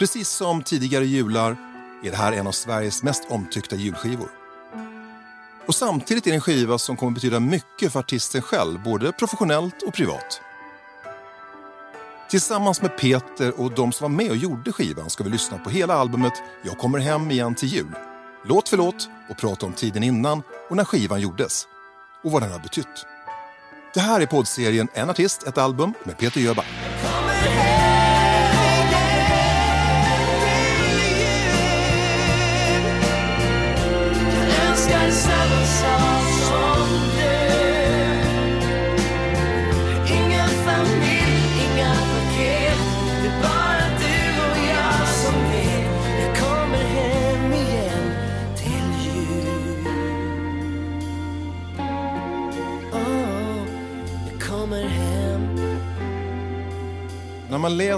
Precis som tidigare jular är det här en av Sveriges mest omtyckta julskivor. Och samtidigt är det en skiva som kommer betyda mycket för artisten själv, både professionellt och privat. Tillsammans med Peter och de som var med och gjorde skivan ska vi lyssna på hela albumet Jag kommer hem igen till jul. Låt för låt och prata om tiden innan och när skivan gjordes. Och vad den har betytt. Det här är poddserien En artist, ett album med Peter Jöback.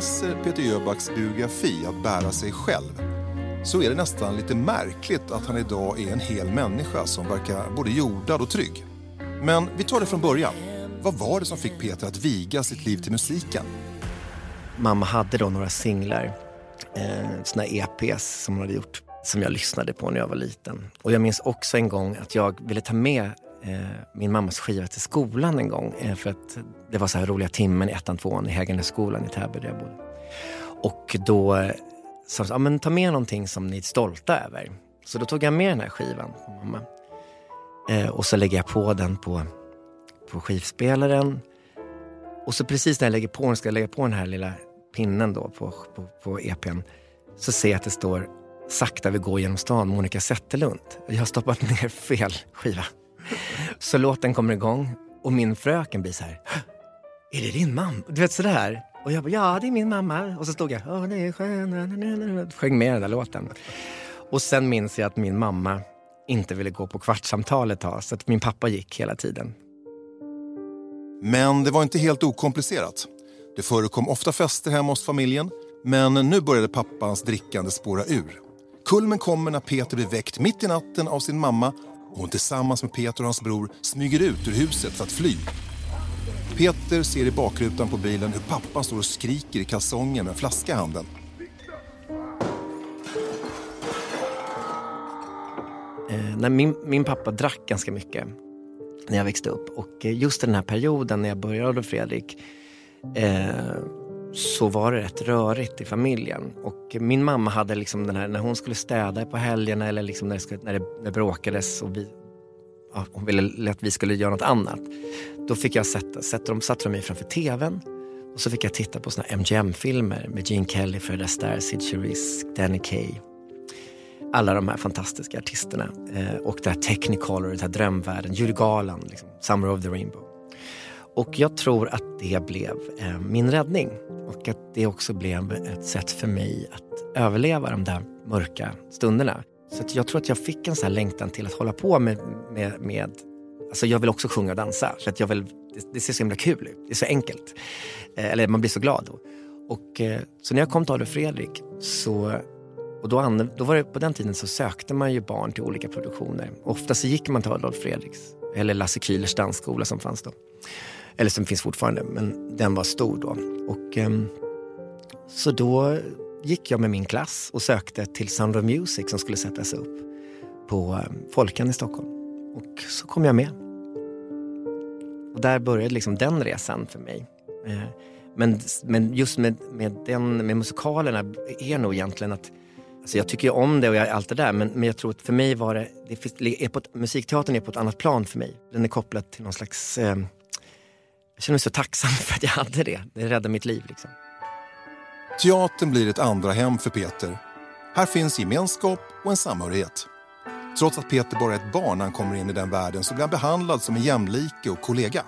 Läser eh, Peter Jöbacks biografi Att bära sig själv så är det nästan lite märkligt att han idag är en hel människa som verkar både jordad och trygg. Men vi tar det från början. Vad var det som fick Peter att viga sitt liv till musiken? Mamma hade då några singlar, eh, såna EPs som hon hade gjort, som jag lyssnade på när jag var liten. Och jag minns också en gång att jag ville ta med Eh, min mammas skiva till skolan en gång. Eh, för att det var så här roliga timmen i ettan, tvåan i Hägernässkolan i Täby där jag bodde. Och då eh, sa ja, men ta med någonting som ni är stolta över. Så då tog jag med den här skivan på mamma. Eh, och så lägger jag på den på, på skivspelaren. Och så precis när jag lägger på den, ska jag lägga på den här lilla pinnen då på, på, på EPn, så ser jag att det står Sakta vi går genom stan, Monica Zetterlund. Jag har stoppat ner fel skiva. Så låten kommer igång och min fröken blir så här, är det din mamma? Du vet sådär. Och jag bara, ja det är min mamma. Och så stod jag, Åh, det är skön, sjöng med den där låten. Och sen minns jag att min mamma inte ville gå på kvartssamtal ett tag, så att min pappa gick hela tiden. Men det var inte helt okomplicerat. Det förekom ofta fester hemma hos familjen, men nu började pappans drickande spåra ur. Kulmen kommer när Peter blir väckt mitt i natten av sin mamma och hon tillsammans med Peter och hans bror smyger ut ur huset för att fly. Peter ser i bakrutan på bilen hur pappan står och skriker i kalsongen med en flaska i handen. Eh, min, min pappa drack ganska mycket när jag växte upp och eh, just just den här perioden när jag började Adolf Fredrik eh, så var det rätt rörigt i familjen. Och min mamma hade liksom den här, när hon skulle städa på helgerna eller liksom när, det, skulle, när, det, när det bråkades och vi, ja, hon ville att vi skulle göra något annat. Då fick jag sätta, sätta dem, satte de mig framför TVn och så fick jag titta på såna MGM-filmer med Gene Kelly, Fred Astaire, Sid Charisse, Danny Kaye. Alla de här fantastiska artisterna. Eh, och det här Technicolor, den här drömvärlden, Judy Garland, liksom, Summer of the Rainbow. Och jag tror att det blev eh, min räddning. Och att det också blev ett sätt för mig att överleva de där mörka stunderna. Så jag tror att jag fick en sån här längtan till att hålla på med, med, med Alltså jag vill också sjunga och dansa. För att jag vill, det, det ser så himla kul ut. Det är så enkelt. Eh, eller man blir så glad då. Och, eh, så när jag kom till Adolf Fredrik så och då, då var det, på den tiden så sökte man ju barn till olika produktioner. Ofta så gick man till Adolf Fredriks eller Lasse Kühlers dansskola som fanns då. Eller som finns fortfarande, men den var stor då. Och, um, så då gick jag med min klass och sökte till Sound of Music som skulle sättas upp på ehm, Folkan i Stockholm. Och så kom jag med. Och där började liksom den resan för mig. Eh, men, men just med, med, den, med musikalerna är nog egentligen att Alltså jag tycker ju om det och jag, allt det där men, men jag tror att för mig var det, det är på ett, musikteatern är på ett annat plan för mig. Den är kopplad till någon slags, eh, jag känner mig så tacksam för att jag hade det. Det räddade mitt liv. Liksom. Teatern blir ett andra hem för Peter. Här finns gemenskap och en samhörighet. Trots att Peter bara är ett barn när han kommer in i den världen så blir han behandlad som en jämlike och kollega.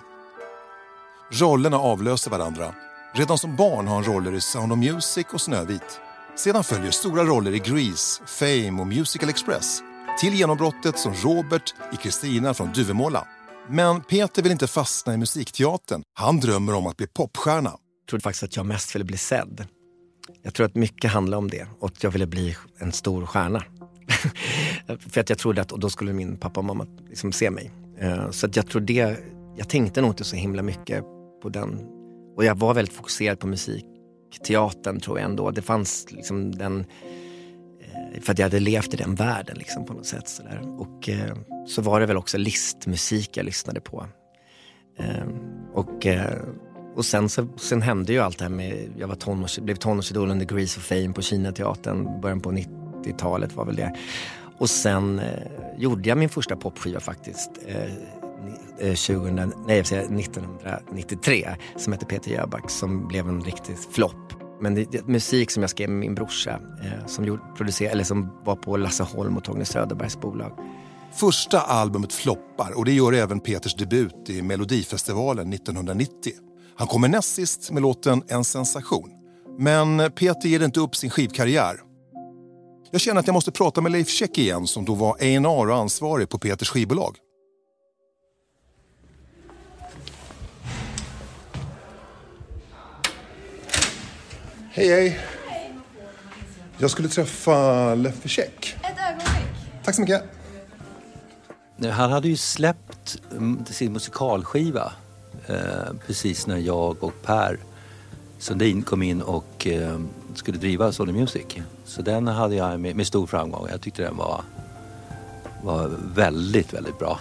Rollerna avlöser varandra. Redan som barn har han roller i Sound of Music och Snövit. Sedan följer stora roller i Grease, Fame och Musical Express till genombrottet som Robert i Kristina från Duvemåla. Men Peter vill inte fastna i musikteatern. Han drömmer om att bli popstjärna. Jag trodde faktiskt att jag mest ville bli sedd. Jag tror att mycket handlar om det och att jag ville bli en stor stjärna. För att jag trodde att och då skulle min pappa och mamma liksom se mig. Eh, så att jag tror det, jag tänkte nog inte så himla mycket på den. Och jag var väldigt fokuserad på musikteatern tror jag ändå. Det fanns liksom den, eh, för att jag hade levt i den världen liksom på något sätt. Så där. Och eh, så var det väl också listmusik jag lyssnade på. Eh, Och, eh, och sen, så, sen hände ju allt det här med, jag var tonårs, blev tonårsidol under Grease of Fame på Kinateatern, början på 90-talet var väl det. Och sen eh, gjorde jag min första popskiva faktiskt. Eh, eh 2000, nej, 1993 som hette Peter Jöback som blev en riktig flopp. Men det, det, musik som jag skrev med min brorsa eh, som, gjorde, producer, eller som var på Lasse Holm och Torgny Söderbergs bolag. Första albumet floppar och det gör även Peters debut i Melodifestivalen 1990. Han kommer näst sist med låten En sensation. Men Peter ger inte upp sin skivkarriär. Jag känner att jag måste prata med Leif Käck igen som då var A&R och ansvarig på Peters skivbolag. Hej, hej. Jag skulle träffa Leffe Käck. Ett ögonblick. Tack så mycket. Han hade ju släppt mm, sin musikalskiva eh, precis när jag och Per Sundin kom in och eh, skulle driva Sony Music. Så den hade jag med, med stor framgång. Jag tyckte den var, var väldigt, väldigt bra.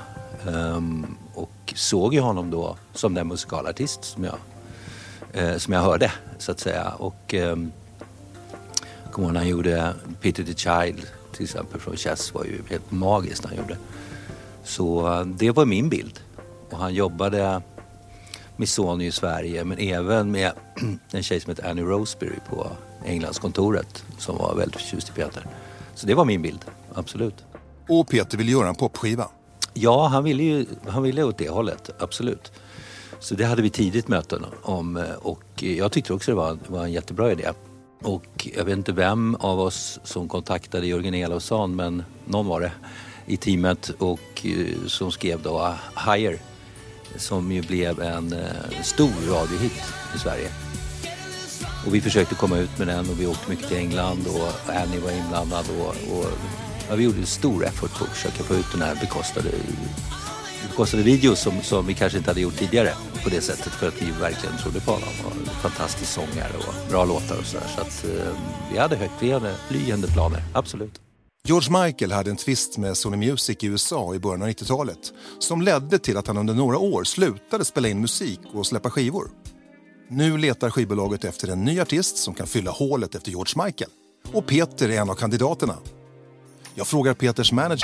Ehm, och såg ju honom då som den musikalartist som jag, eh, som jag hörde, så att säga. Och ehm, jag kommer ihåg när han gjorde Peter the Child till exempel från Chess var ju helt magiskt när han gjorde. Så eh, det var min bild. Och han jobbade med Sony i Sverige men även med en tjej som heter Annie Roseberry på Englandskontoret som var väldigt förtjust i Peter. Så det var min bild, absolut. Och Peter vill göra en popskiva. Ja, han ville ju han ville åt det hållet, absolut. Så det hade vi tidigt möten om eh, och jag tyckte också det var, var en jättebra idé. Och jag vet inte vem av oss som kontaktade Jörgen Elofsson men någon var det i teamet och eh, som skrev då ah, Higher som ju blev en eh, stor radiohit i Sverige. Och vi försökte komma ut med den och vi åkte mycket till England och Annie var inblandad och, och ja, vi gjorde en stor effort på att försöka få ut den här bekostade, kostade videos som, som vi kanske inte hade gjort tidigare på det sättet för att vi verkligen trodde på honom. Och fantastisk sångare och bra låtar och sådär. Så att eh, vi hade högt högtflyende flyende planer, absolut. George Michael hade en tvist med Sony Music i USA i början av 90-talet som ledde till att han under några år slutade spela in musik och släppa skivor. Nu letar skivbolaget efter en ny artist som kan fylla hålet efter George Michael. Och Peter är en av kandidaterna. Jag frågar Peters manager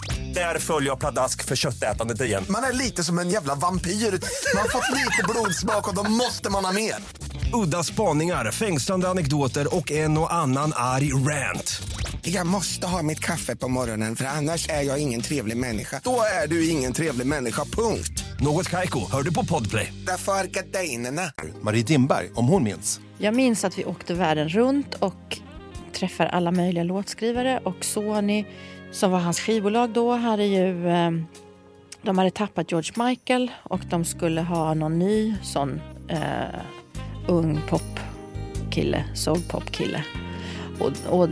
Där följer jag pladask för köttätandet igen. Man är lite som en jävla vampyr. Man har fått lite blodsmak och då måste man ha mer. Udda spaningar, fängslande anekdoter och en och annan arg rant. Jag måste ha mitt kaffe på morgonen för annars är jag ingen trevlig människa. Då är du ingen trevlig människa, punkt. Något Kaiko, hör du på Podplay. Därför är gardinerna. Marie Dimberg om hon minns. Jag minns att vi åkte världen runt och träffade alla möjliga låtskrivare och Sony som var hans skivbolag då hade ju eh, de hade tappat George Michael och de skulle ha någon ny sån eh, ung popkille, soulpopkille. Och, och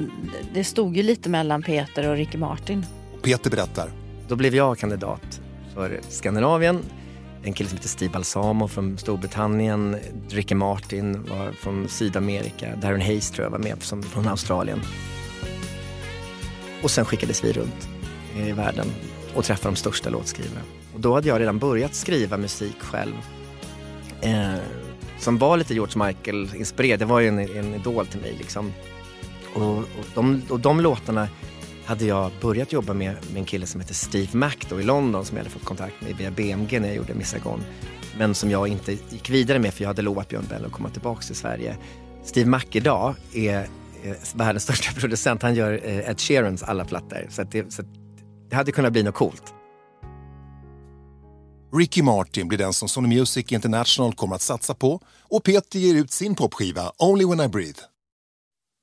det stod ju lite mellan Peter och Ricky Martin. Peter berättar. Då blev jag kandidat för Skandinavien. En kille som heter Steve Balsamo från Storbritannien. Ricky Martin var från Sydamerika. Darren Hayes tror jag var med som, från Australien. Och sen skickades vi runt i världen och träffade de största låtskrivarna. Och då hade jag redan börjat skriva musik själv. Eh, som var lite George Michael-inspirerad. Det var ju en, en idol till mig liksom. Och, och, de, och de låtarna hade jag börjat jobba med, med en kille som heter Steve Mac då, i London som jag hade fått kontakt med via BMG när jag gjorde Miss Saigon. Men som jag inte gick vidare med för jag hade lovat Björn Bell att komma tillbaka till Sverige. Steve Mac idag är världens största producent. Han gör eh, Ed Sheerans alla plattor. Så, att det, så att det hade kunnat bli något coolt. Ricky Martin blir den som Sony Music International kommer att satsa på och Peter ger ut sin popskiva Only When I Breathe.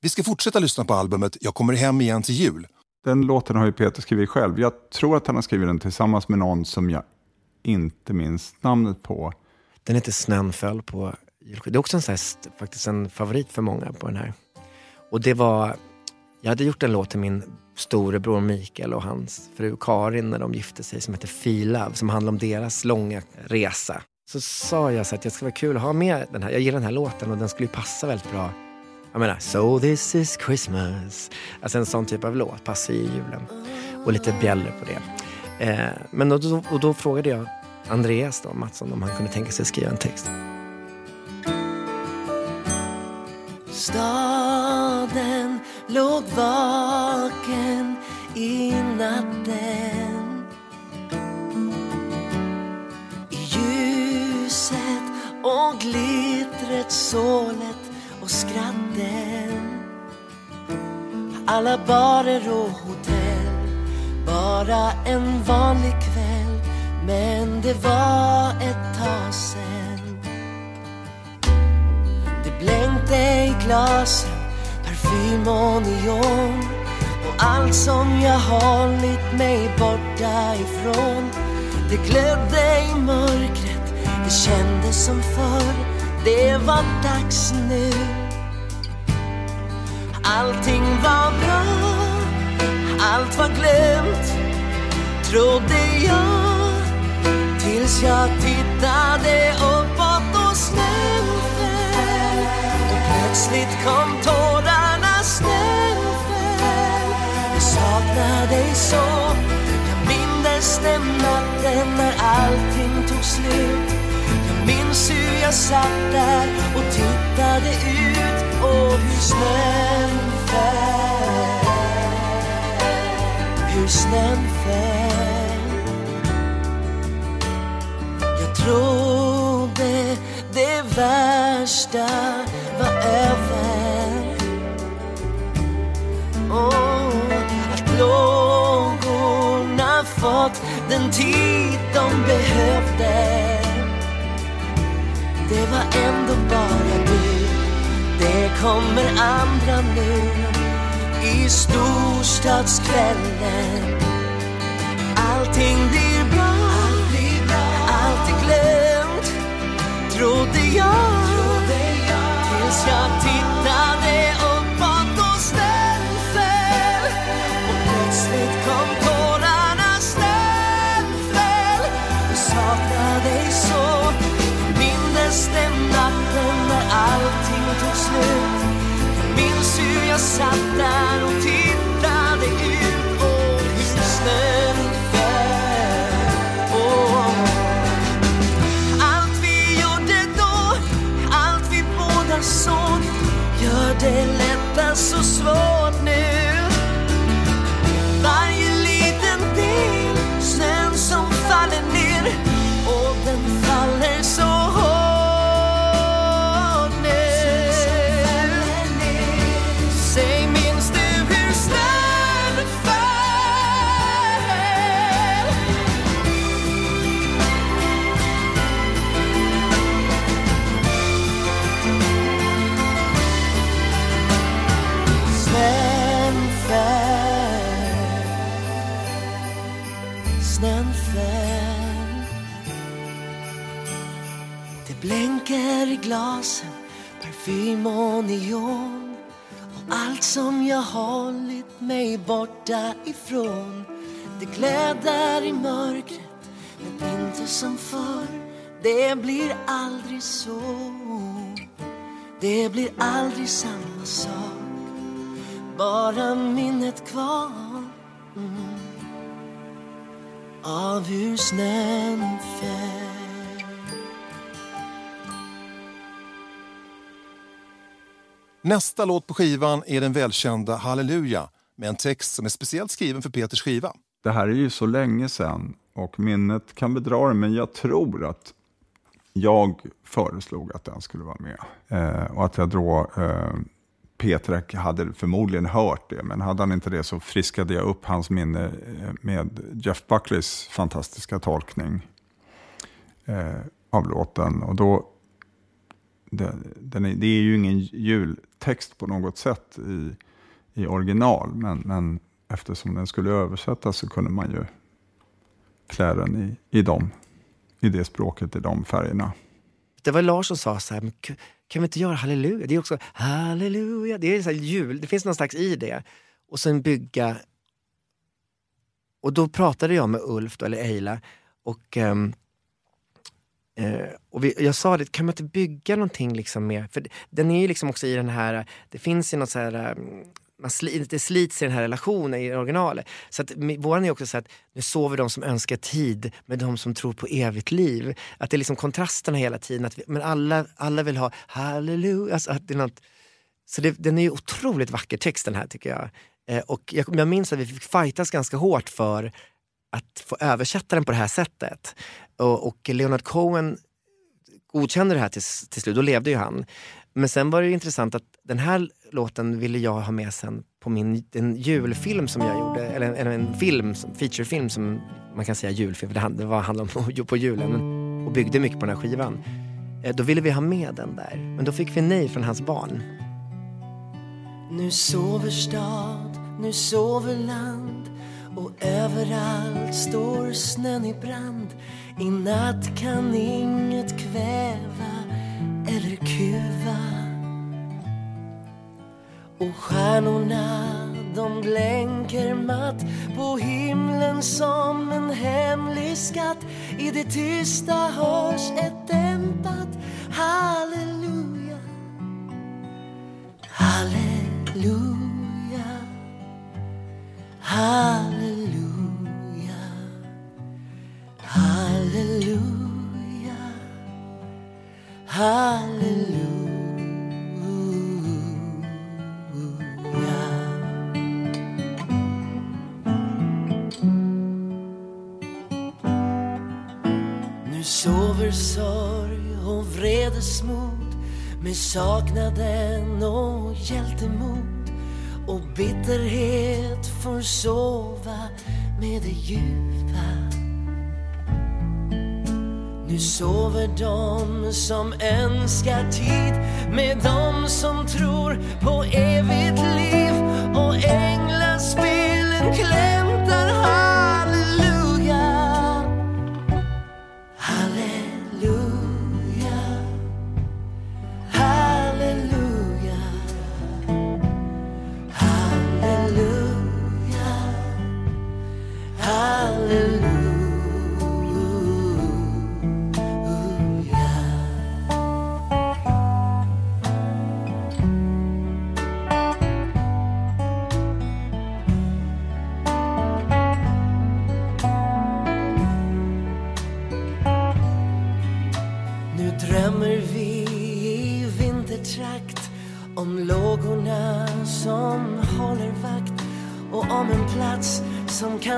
Vi ska fortsätta lyssna på albumet Jag kommer hem igen till jul. Den låten har ju Peter skrivit själv. Jag tror att han har skrivit den tillsammans med någon som jag inte minns namnet på. Den heter Snön föll på julskivan. Det är också en, här, faktiskt en favorit för många på den här. Och det var, jag hade gjort en låt till min storebror Mikael och hans fru Karin när de gifte sig som heter Filav som handlar om deras långa resa. Så sa jag så att det skulle vara kul att ha med den här. Jag gillar den här låten och den skulle passa väldigt bra. Jag menar, So this is Christmas. Alltså en sån typ av låt passar i julen. Och lite bjällror på det. Eh, men då, och då frågade jag Andreas då, Mattsson om han kunde tänka sig att skriva en text. Staden låg vaken i natten. I ljuset och glittret, sålet och skratten. Alla barer och hotell Bara en vanlig kväll. Men det var ett tag sen Det blänkte i glasen Parfym och neon Och allt som jag hållit mig borta ifrån. Det glödde i mörkret. Det kändes som förr. Det var dags nu. Allting var bra. Allt var glömt Trodde jag. Tills jag tittade uppåt och snön föll Och plötsligt kom tårar saknar dig så. Jag mindes den natten när allting tog slut. Jag minns hur jag satt där och tittade ut och hur snön föll. Hur snön föll. Jag trodde det värsta lågorna fått den tid de behövde. Det var ändå bara du. Det kommer andra nu. I storstadskvällen. Allting blir bra, allt är glömt. Trodde jag. Tills jag tittade uppåt Jag minns hur jag satt där. Borta ifrån. Det glödar i mörkret Men inte som förr. Det blir aldrig så. Det blir aldrig samma sak. Bara minnet kvar. Mm, av hur snön föll Nästa låt på skivan är den välkända Halleluja med en text som är speciellt skriven för Peters skiva. Det här är ju så länge sedan och minnet kan bedra det, men jag tror att jag föreslog att den skulle vara med. Eh, och att jag då, eh, Peter hade förmodligen hört det, men hade han inte det så friskade jag upp hans minne eh, med Jeff Buckleys fantastiska tolkning eh, av låten. Och då, det, den är, det är ju ingen jultext på något sätt i, i original, men, men eftersom den skulle översättas så kunde man ju klä den i, i, dem, i det språket, i de färgerna. Det var Lars som sa så här, kan vi inte göra halleluja? Det är också halleluja, det är så jul, det finns någon slags i det. Och sen bygga... Och då pratade jag med Ulf, då, eller Eila, och, um, uh, och vi, jag sa det, kan man inte bygga någonting liksom mer? För den är ju liksom också i den här, det finns ju något så här um, man sli, det slits i den här relationen i originalet. Så att våran är också så att nu sover de som önskar tid med de som tror på evigt liv. Att det är liksom kontrasterna hela tiden. Att vi, men alla, alla vill ha halleluja. Alltså att det är något, så det, den är ju otroligt vacker text den här tycker jag. Eh, och jag, jag minns att vi fick fightas ganska hårt för att få översätta den på det här sättet. Och, och Leonard Cohen godkände det här till, till slut, då levde ju han. Men sen var det intressant att den här låten ville jag ha med sen på min en julfilm som jag gjorde, eller en, en film, featurefilm som man kan säga julfilm, för det handlade om på julen och byggde mycket på den här skivan. Eh, då ville vi ha med den där, men då fick vi nej från hans barn. Nu sover stad, nu sover land och överallt står snön i brand. I natt kan inget kväva eller kuva. Och stjärnorna de blänker matt på himlen som en hemlig skatt. I det tysta hörs ett dämpat halleluja. Halleluja. Halleluja. Halleluja. Halleluja. Nu sover sorg och vredesmod med saknaden och hjältemod och bitterhet får sova med det djupa nu sover de som önskar tid med de som tror på evigt liv. Och änglaspelen klämmer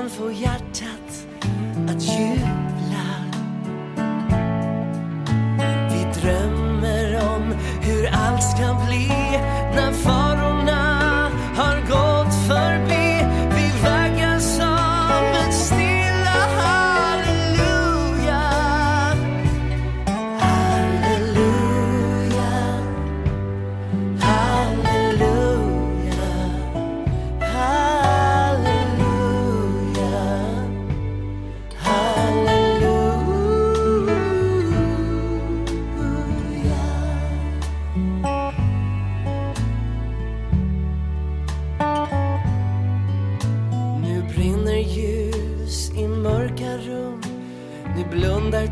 som kan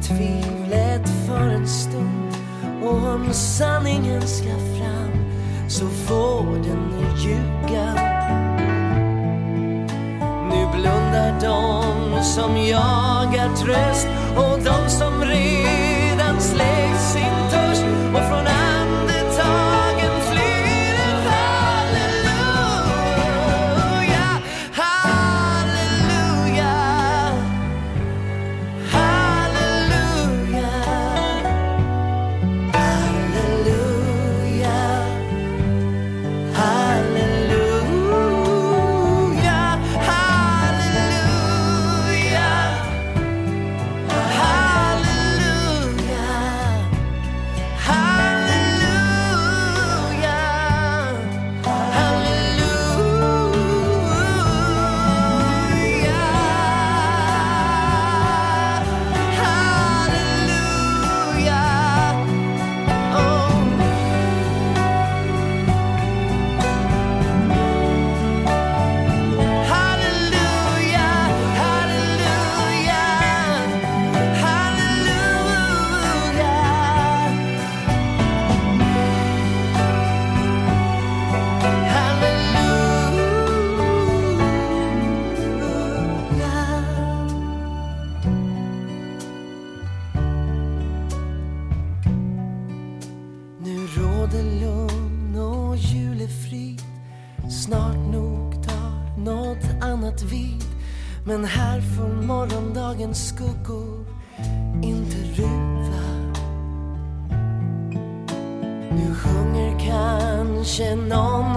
tvivlet för en stund. Och om sanningen ska fram så får den ljuga. Nu blundar de som jagar tröst och de reflection on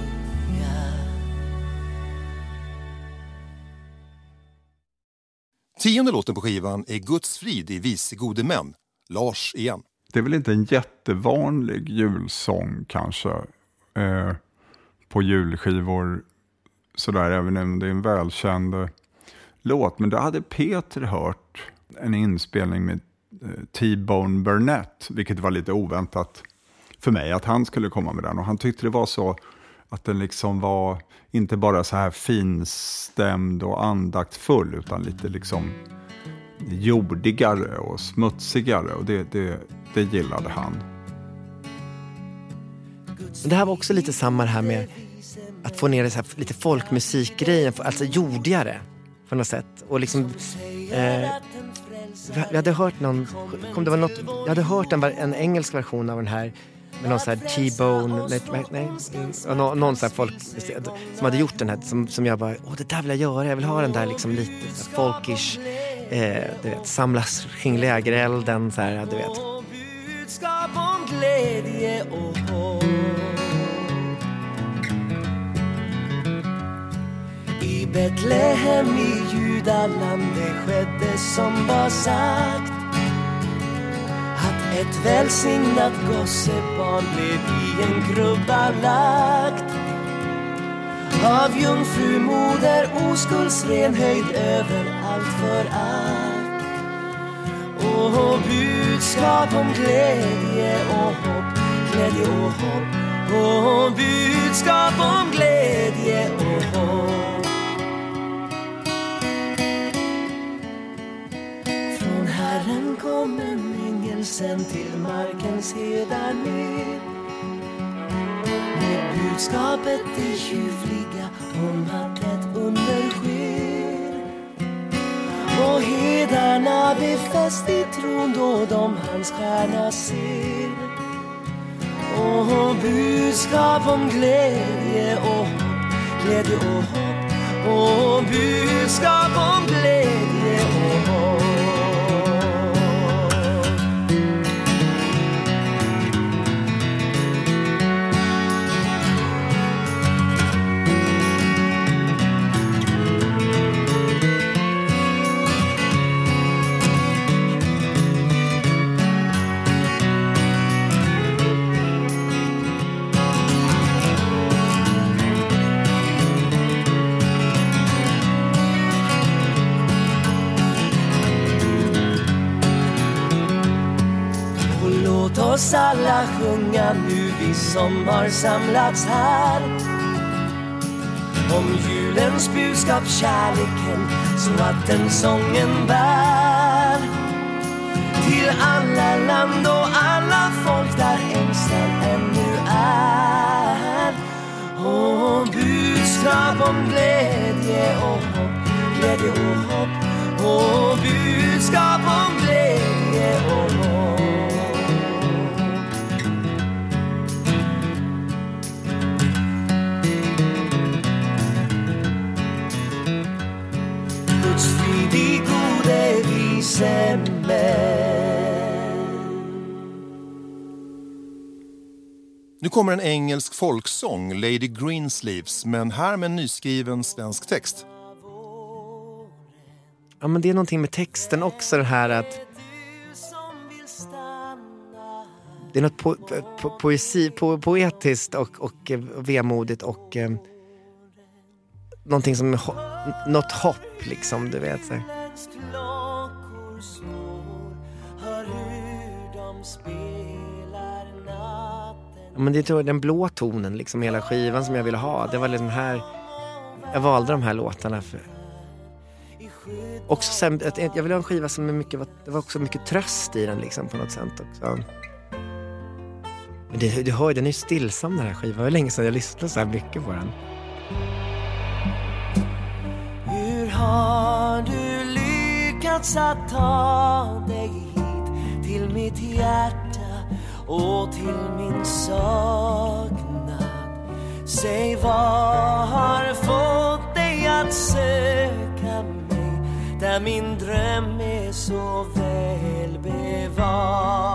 Tionde låten på skivan är Guds frid i Vise gode män, Lars igen. Det är väl inte en jättevanlig julsång kanske eh, på julskivor sådär, även om det är en välkänd eh, låt. Men då hade Peter hört en inspelning med eh, T-Bone Burnett, vilket var lite oväntat för mig att han skulle komma med den. Och han tyckte det var så att den liksom var inte bara så här finstämd och andaktfull, utan lite liksom jordigare och smutsigare. Och det, det, det gillade han. Det här var också lite samma det här med att få ner det så här, lite folkmusikgrejen, alltså jordigare på något sätt. Och liksom, eh, jag hade hört någon, kom det var något, jag hade hört en, en engelsk version av den här med någon sån här T-bone, nej, nej, nej någon, någon sån här folk som hade gjort den här som, som jag bara, åh det där vill jag göra, jag vill ha den där liksom lite så folkish, eh, du vet, samlas kring lägerelden så här, du vet. I Betlehem i Judaland det skedde som var sagt ett välsignat gossebarn blev i en krubba lagt. Av jungfrumoder oskuldsren höjd över allt för allt. Och budskap om glädje och hopp, glädje och hopp. Och budskap om glädje och hopp. Från Herren kommer en sänd till markens herdar ner med budskapet det tjuvliga om att ett under sker. Och herdarna befäst i tron då de hans stjärna ser. Och budskap om glädje och hopp, glädje och hopp. Och budskap om nu vi som har samlats här. Om julens budskap, kärleken så att den sången bär. Till alla land och alla folk där ängslan ännu är. Och budskap om glädje och hopp, glädje och hopp. Och budskap om glädje och hopp. Nu kommer en engelsk folksång, Lady Greensleeves, men här med en nyskriven svensk text. Ja, men det är någonting med texten också, det här att... Det är något po po poesi, po poetiskt och, och eh, vemodigt och eh, någonting som... Ho något hopp, liksom, du vet. Så. Men det är den blå tonen, liksom, hela skivan som jag ville ha. Det var liksom här... Jag valde de här låtarna för... Också sen, jag ville ha en skiva som är mycket, det var också mycket tröst i den liksom på något sätt också. Men det, du hör ju, den är ju stillsam den här skivan. Det var länge sedan jag lyssnade så här mycket på den. Hur har du lyckats att ta dig hit till mitt hjärta och till min saknad? Säg vad har fått dig att söka mig där min dröm är så väl bevakad?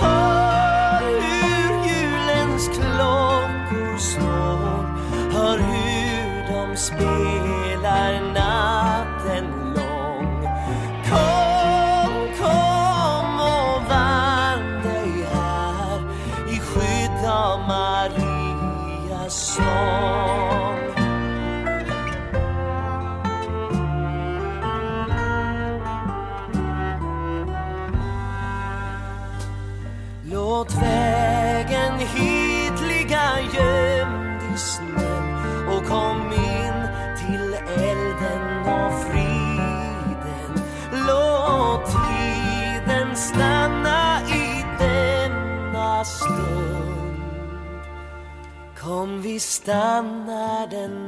Hör hur julens klockor slår Hör hur de spelar my. Stannar den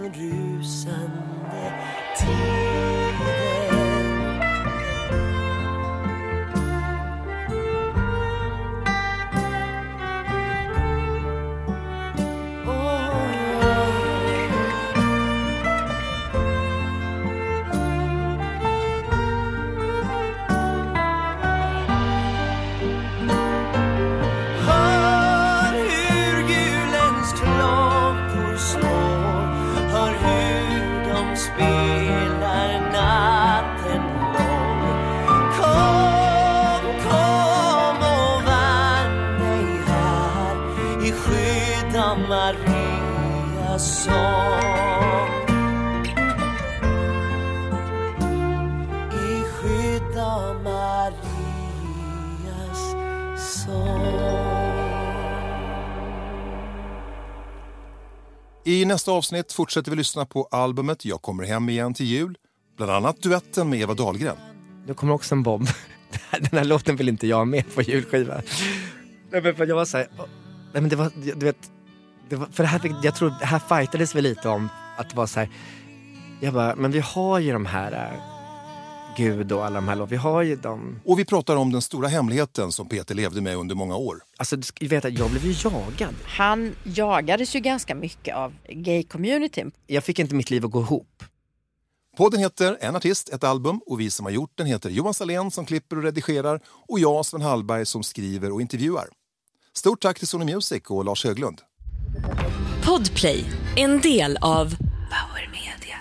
I nästa avsnitt fortsätter vi lyssna på albumet Jag kommer hem igen till jul. Bland annat duetten med Eva Dahlgren. Nu kommer också en bomb. Den här låten vill inte jag ha med på julskiva. Nej, men jag var så här, nej men det var, du vet, det var, för det här, jag tror, det här fightades vi lite om att det var så här, jag bara, men vi har ju de här äh, Gud och alla de här låtarna, vi har ju dem. Och vi pratar om den stora hemligheten som Peter levde med under många år. Alltså du ska veta, jag blev ju jagad. Han jagades ju ganska mycket av gay-communityn. Jag fick inte mitt liv att gå ihop. Podden heter En artist, ett album och vi som har gjort den heter Johan Salén som klipper och redigerar och jag, Sven Hallberg, som skriver och intervjuar. Stort tack till Sony Music och Lars Höglund. Podplay, en del av Power Media.